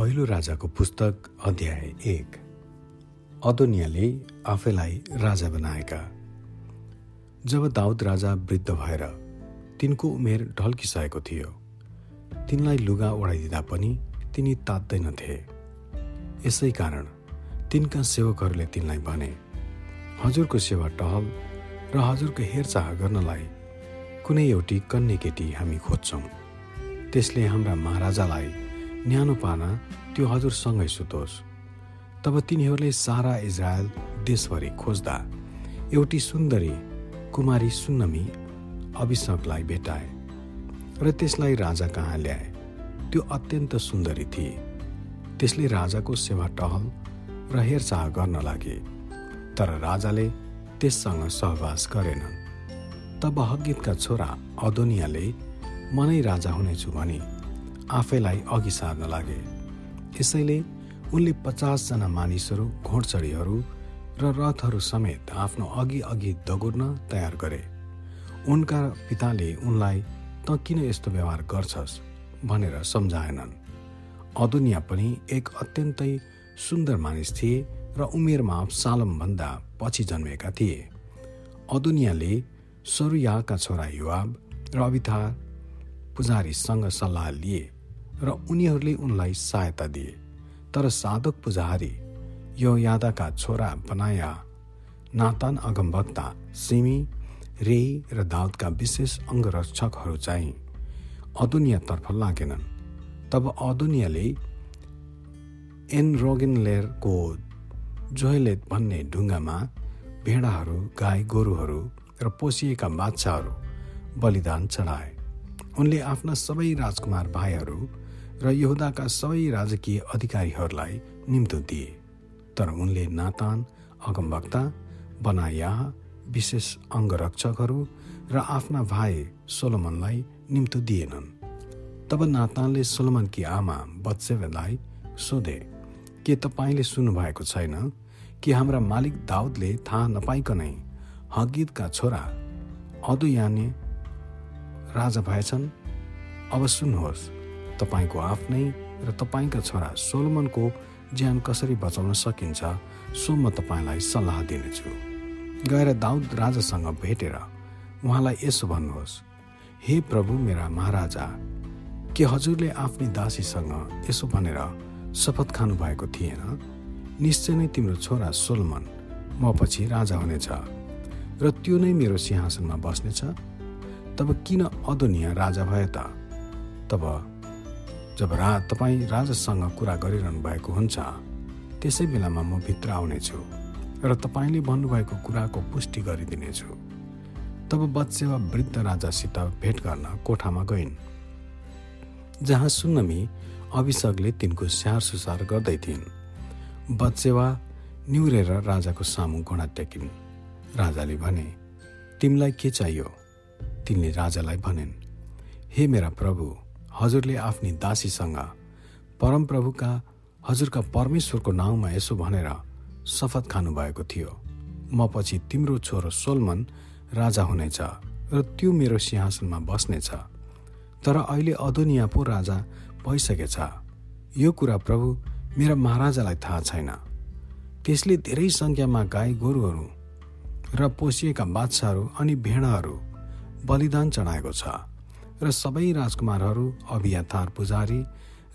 पहिलो राजाको पुस्तक अध्याय एक। अदोनियाले आफैलाई राजा बनाएका। जब दाउद राजा वृद्ध भएर तिनको उमेर ढल्किसकेको थियो तिनलाई लुगा ओढाइदिँदा पनि तिनी तात्दैनथे यसै कारण तिनका सेवकहरूले तिनलाई भने हजुरको सेवा टहल र हजुरको हेरचाह गर्नलाई कुनै एउटी कन्ने केटी हामी खोज्छौँ। त्यसले हाम्रा महाराजालाई न्यानो पार्न त्यो हजुरसँगै सुतोस्। तब तिनीहरूले सारा इजरायल देशभरि खोज्दा एउटी सुन्दरी कुमारी सुन्नमी अभिषकलाई भेटाए र त्यसलाई राजा कहाँ ल्याए? त्यो अत्यन्त सुन्दरी थिए। त्यसले राजाको सेवा टहल र हेरचाह गर्न लागे तर राजाले त्यससँग सहवास गरेनन्। तब हगितका छोरा अदोनियाले म नै राजा हुनेछु भने आफैलाई अघि सार्न लागे। यसैले उनले पचासजना मानिसहरू घोडचडीहरू र रथहरू समेत आफ्नो अघि अघि दगुर्न तयार गरे। उनका पिताले उनलाई त किन यस्तो व्यवहार गर्छस्? भनेर सम्झाएनन्। अदुनिया पनि एक अत्यन्तै सुन्दर मानिस थिए र उमेरमा सालमभन्दा पछि जन्मेका थिए। अदुनियाले सरुयाका छोरा युवाब र अभिथा पुजारीसँग सल्लाह लिए। र उनीहरूले उनलाई सहायता दिए। तर साधक पुजारी यो यादाका छोरा बनाया। नातान अगमभक्ता सिमी रे र दाउदका विशेष अङ्गरक्षकहरू चाहिँ अदुनियातर्फ लागेनन्। तब अदुनियाले एनरोगेनलेरको जोहेलेत भन्ने ढुङ्गामा भेडाहरू गाई गोरुहरू र पोसिएका बाछाहरू बलिदान चढाए। उनले आफ्ना सबै राजकुमार भाइहरू र यहुदाका सबै राजकीय अधिकारीहरूलाई निम्तो दिए। तर उनले नातान अगमवक्ता बनाया विशेष अङ्गरक्षकहरू र आफ्ना भाइ सोलोमनलाई निम्तो दिएनन्। तब नातानले सोलोमनकी आमा बत्सेवेलाई सोधे के तपाईँले सुन्नुभएको छैन कि हाम्रा मालिक दाउदले थाहा नपाइकनै हगिदका छोरा अदुयाने राजा भएछन्? अब सुन्नुहोस्। तपाईँको आफ्नै र तपाईँका छोरा सोलमनको ज्यान कसरी बचाउन सकिन्छ सो म तपाईँलाई सल्लाह दिनेछु। गएर दाउद राजासँग भेटेर उहाँलाई यसो भन्नुहोस् हे प्रभु मेरा महाराजा के हजुरले आफ्नै दासीसँग यसो भनेर शपथ खानु भएको थिएन? निश्चय नै तिम्रो छोरा सोलमन म पछि राजा हुनेछ र त्यो नै मेरो सिंहासनमा बस्नेछ। तब किन अदोनिया राजा भए त? तब जब रा तपाईँ राजासँग कुरा गरिरहनु भएको हुन्छ त्यसै बेलामा म भित्र आउनेछु र तपाईँले भन्नुभएको कुराको पुष्टि गरिदिनेछु। तब बत्सेवा वृद्ध राजासित भेट गर्न कोठामा गइन्। जहाँ सुन्नमी अभिषकले तिनको स्याहार सुसार गर्दै थिइन्। बत्सेवा निहुरेर राजाको सामु घोडा टेकिन्। राजाले भने तिमीलाई के चाहियो? तिनले राजालाई भनेन् हे मेरा प्रभु हजुरले आफ्नी दासीसँग परमप्रभुका हजुरका परमेश्वरको नाउँमा यसो भनेर शपथ खानुभएको थियो। म पछि तिम्रो छोरो सोलमन राजा हुनेछ र त्यो मेरो सिंहासनमा बस्नेछ। तर अहिले अदुनिया पो राजा भइसकेछ। यो कुरा प्रभु मेरा महाराजालाई थाहा छैन। त्यसले धेरै सङ्ख्यामा गाई गोरुहरू र पोसिएका बादशाहहरू अनि भेडाहरू बलिदान चढाएको छ। र सबै राजकुमारहरू अभियातार पुजारी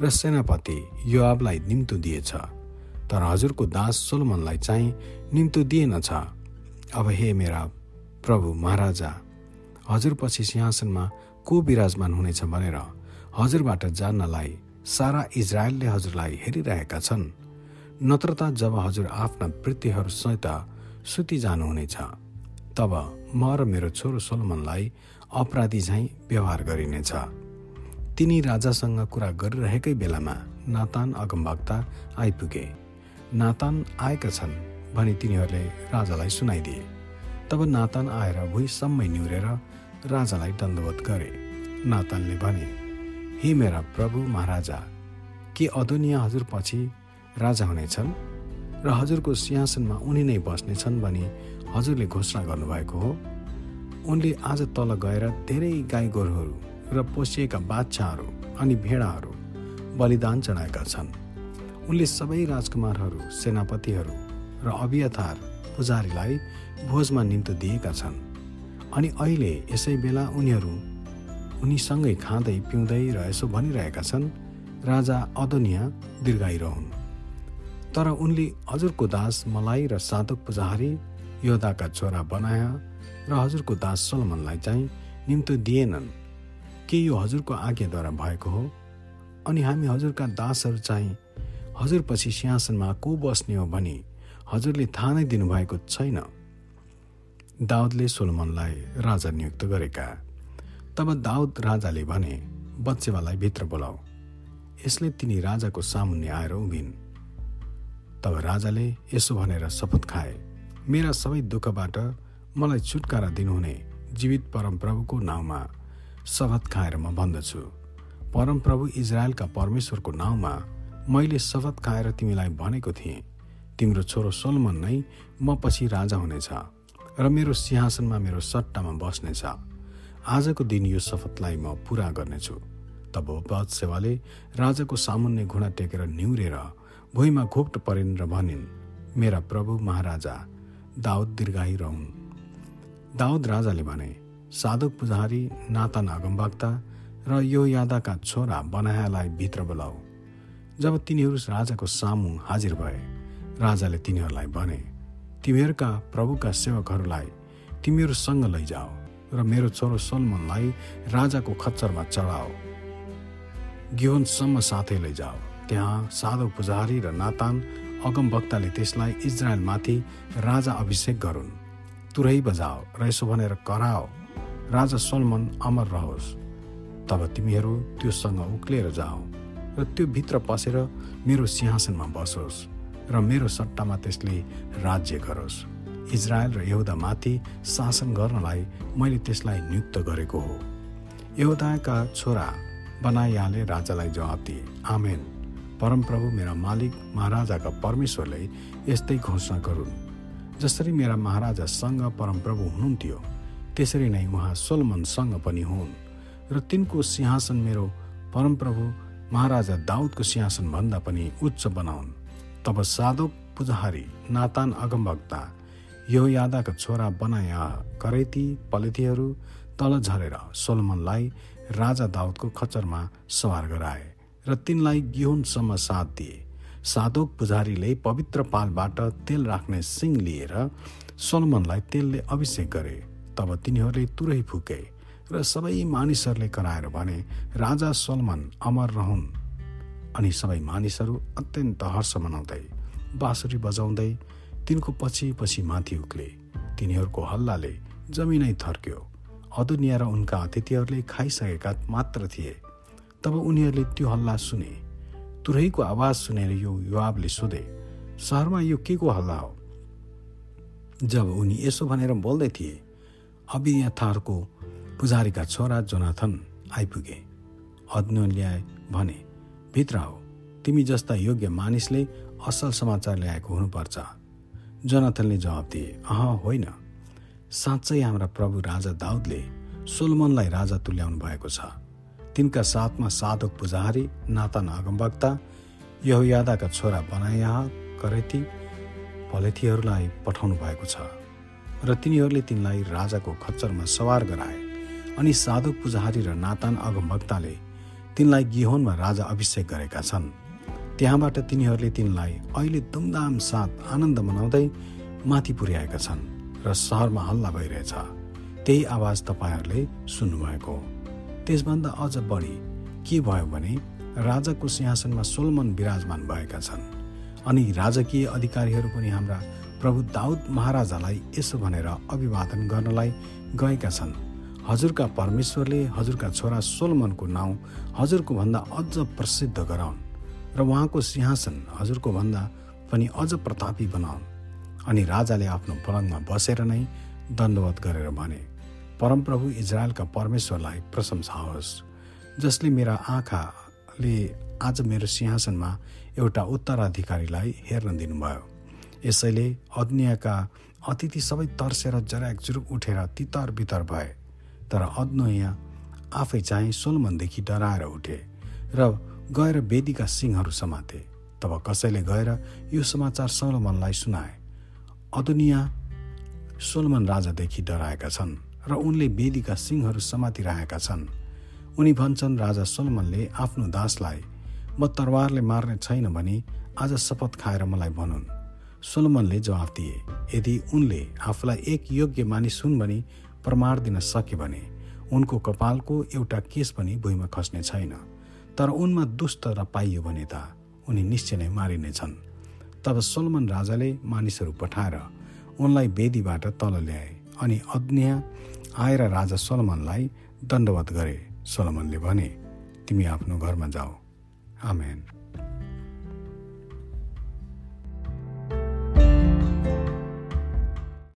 र सेनापति युवाबलाई निम्तो दिएछ। तर हजुरको दास सोलमनलाई चाहिँ निम्तो दिएनछ अब हे मेरा प्रभु महाराजा हजुरपछि सिंहासनमा को विराजमान हुनेछ भनेर हजुरबाट जान्नलाई सारा इजरायलले हजुरलाई हेरिरहेका छन्। नत्रता जब हजुर आफ्ना वृत्तिहरूसहित सुति जानुहुनेछ तब म र मेरो छोरो सोलमनलाई अपराधी झैँ व्यवहार गरिनेछ। तिनी राजासँग कुरा गरिरहेकै बेलामा नातान अगमभक्ता आइपुगे। नातान आएका छन् भनी तिनीहरूले राजालाई सुनाइदिए। तब नातान आएर भुइँसम्मै निहुरेर राजालाई दण्डवत गरे। नातानले भने हे मेरा प्रभु महाराजा के अदुनिया हजुर पछि राजा हुनेछन्? र हजुरको सिंहासनमा उनी नै बस्नेछन् भनी हजुरले घोषणा गर्नुभएको हो? उनले आज तल गएर धेरै गाई गोरुहरू र पोसिएका बाछाहरू अनि भेडाहरू बलिदान चढाएका छन्। उनले सबै राजकुमारहरू सेनापतिहरू र अभियथार पुजारीलाई भोजमा निम्तो दिएका छन्। अनि अहिले यसै बेला उनीहरू उनीसँगै खाँदै पिउँदै र यसो भनिरहेका छन् राजा अदनिया दीर्घाइरहन् तर उनले हजुरको दास मलाई र साधक पुजारी योदाका छोरा बनाया र हजुरको दास सलमनलाई चाहिँ निम्तो दिएनन्। के यो हजुरको आज्ञाद्वारा भएको हो? अनि हामी हजुरका दासहरू चाहिँ हजुरपछि सिंहासनमा को बस्ने हो भनी हजुरले थाहा नै दिनुभएको छैन। दाउदले सोलमनलाई राजा नियुक्त गरेका। तब दाउद राजाले भने बच्चेवालाई भित्र बोलाऊ यसले तिनी राजाको सामुन्ने आएर उभिन्। तब राजाले यसो भनेर शपथ खाए। मेरा सबै दुःखबाट मलाई छुटकारा दिनुहुने जीवित परमप्रभुको नाउँमा शपथ खाएर म भन्दछु। परमप्रभु इजरायलका परमेश्वरको नाउँमा मैले शपथ खाएर तिमीलाई भनेको थिएँ तिम्रो छोरो सोलमन नै म पछि राजा हुनेछ र मेरो सिंहासनमा मेरो सट्टामा बस्नेछ। आजको दिन यो शपथलाई म पुरा गर्नेछु। तब सेवाले राजाको सामुन्ने घुँडा टेकेर निहुरेर भुइँमा घोप्ट परिन् र भनिन् मेरा प्रभु महाराजा दाउद दीर्घाही रहन्। दाउद राजाले भने साधुक पुजारी नातान अगमभक्ता र यो यादाका छोरा बनायालाई भित्र बोलाऊ। जब तिनीहरू राजाको सामु हाजिर भए राजाले तिनीहरूलाई भने तिमीहरूका प्रभुका सेवकहरूलाई तिमीहरूसँग लैजाओ र मेरो छोरो सलमनलाई राजाको खच्चरमा चढाओ। गिहोनसम्म साथै लैजाओ। त्यहाँ साधु पुजारी र नातान अगमभक्ताले त्यसलाई इजरायलमाथि राजा अभिषेक गरून्। तुरै बजाओ र यसो भनेर कराओ राजा सलमन अमर रहोस्। तब तिमीहरू त्योसँग उक्लिएर जाओ र त्यो भित्र पसेर मेरो सिंहासनमा बसोस् र मेरो सट्टामा त्यसले राज्य गरोस्। इजरायल र यहुदामाथि शासन गर्नलाई मैले त्यसलाई नियुक्त गरेको हो। यहुदाका छोरा बनाइहाले राजालाई जवाब दिए। आमेन। परमप्रभु मेरा मालिक महाराजाका परमेश्वरले यस्तै घोषणा गरून्। जसरी मेरा महाराजासँग परमप्रभु हुनुहुन्थ्यो त्यसरी नै उहाँ सोलमनसँग पनि हुन्। र तिनको सिंहासन मेरो परमप्रभु महाराजा दाउदको सिंहासन भन्दा पनि उच्च बनाउन्। तब साधुक पुजाहारी नातान अगमभक्ता यो यादाका छोरा बनाया करेती पलेतीहरू तल झरेर सोलमनलाई राजा दाउदको खच्चरमा सवार गराए। र तिनलाई गिहुनसम्म साथ दिए। साधोक पुजारीले पवित्र पालबाट तेल राख्ने सिङ लिएर सोलमनलाई तेलले अभिषेक गरे। तब तिनीहरूले तुरै फुके र सबै मानिसहरूले कराएर भने राजा सोलमन अमर रहन्। अनि सबै मानिसहरू अत्यन्त हर्ष मनाउँदै बाँसुरी बजाउँदै तिनको पछि पछि माथि उक्ले। तिनीहरूको हल्लाले जमिनै थर्क्यो। अदुनिया र उनका अतिथिहरूले खाइसकेका मात्र थिए। तब उनीहरूले त्यो हल्ला सुने। तुरैको आवाज सुनेर यो युवावले सोधे सहरमा यो के को हल्ला हो? जब उनी यसो भनेर बोल्दै थिए अभियथारको पुजारीका छोरा जोनाथन आइपुगे। ल्याए भने भित्र हो। तिमी जस्ता योग्य मानिसले असल समाचार ल्याएको हुनुपर्छ जोनाथनले जवाब दिए अह होइन। साँच्चै हाम्रा प्रभु राजा दाउदले सोलमनलाई राजा तुल्याउनु भएको छ। तिनका साथमा साधक पुजारी नातान अगमवक्ता यहुयादाका छोरा बनाया करेती भलेथीहरूलाई पठाउनु भएको छ र तिनीहरूले तिनलाई राजाको खच्चरमा सवार गराए अनि साधक पुजारी र नातान अगमभक्ताले तिनलाई गिहोनमा राजा अभिषेक गरेका छन्। त्यहाँबाट तिनीहरूले तिनलाई अहिले धुमधाम साथ आनन्द मनाउँदै माथि पुर्याएका छन् र सहरमा हल्ला भइरहेछ। त्यही आवाज तपाईँहरूले सुन्नुभएको हो। त्यसभन्दा अझ बढी के भयो भने राजाको सिंहासनमा सोलमन विराजमान भएका छन्। अनि राजकीय अधिकारीहरू पनि हाम्रा प्रभु दाउद महाराजालाई यसो भनेर अभिवादन गर्नलाई गएका छन्। हजुरका परमेश्वरले हजुरका छोरा सोलमनको नाउँ हजुरको भन्दा अझ प्रसिद्ध गराउन् र उहाँको सिंहासन हजुरको भन्दा पनि अझ प्रतापी बनाउन्। अनि राजाले आफ्नो पलङमा बसेर नै दण्डवत गरेर भने। परमप्रभु इजरायलका परमेश्वरलाई प्रशंसा होस् जसले मेरा आँखाले आज मेरो सिंहासनमा एउटा उत्तराधिकारीलाई हेर्न दिनुभयो। यसैले अग्नियाका अतिथि सबै तर्सेर जराक जुरुक उठेर तितर बितर भए तर अग्नोया आफै चाहिँ सोलमनदेखि डराएर उठे र गएर वेदीका सिंहहरू समाते। तब कसैले गएर यो समाचार सोलोमनलाई सुनाए अदुनिया सोलोमन राजादेखि डराएका छन्। र उनले वेदीका सिंहहरू समातिरहेका छन्। उनी भन्छन् राजा सोलोमनले आफ्नो दासलाई म तरवारले मार्ने छैन भने आज शपथ खाएर मलाई भनुन्। सोलोमनले जवाफ दिए यदि उनले आफूलाई एक योग्य मानिस हुन् भने प्रमाण दिन सके भने उनको कपालको एउटा केस पनि भुइँमा खस्ने छैन। तर उनमा दुष्ट र पाइयो भने त उनी निश्चय नै मारिनेछन्। तब सोलमन राजाले मानिसहरू पठाएर उनलाई वेदीबाट तल ल्याए। अनि अज्ञा आएर राजा सोलमनलाई दण्डवत गरे। सोलमनले भने तिमी आफ्नो घरमा जाऊ। आमेन।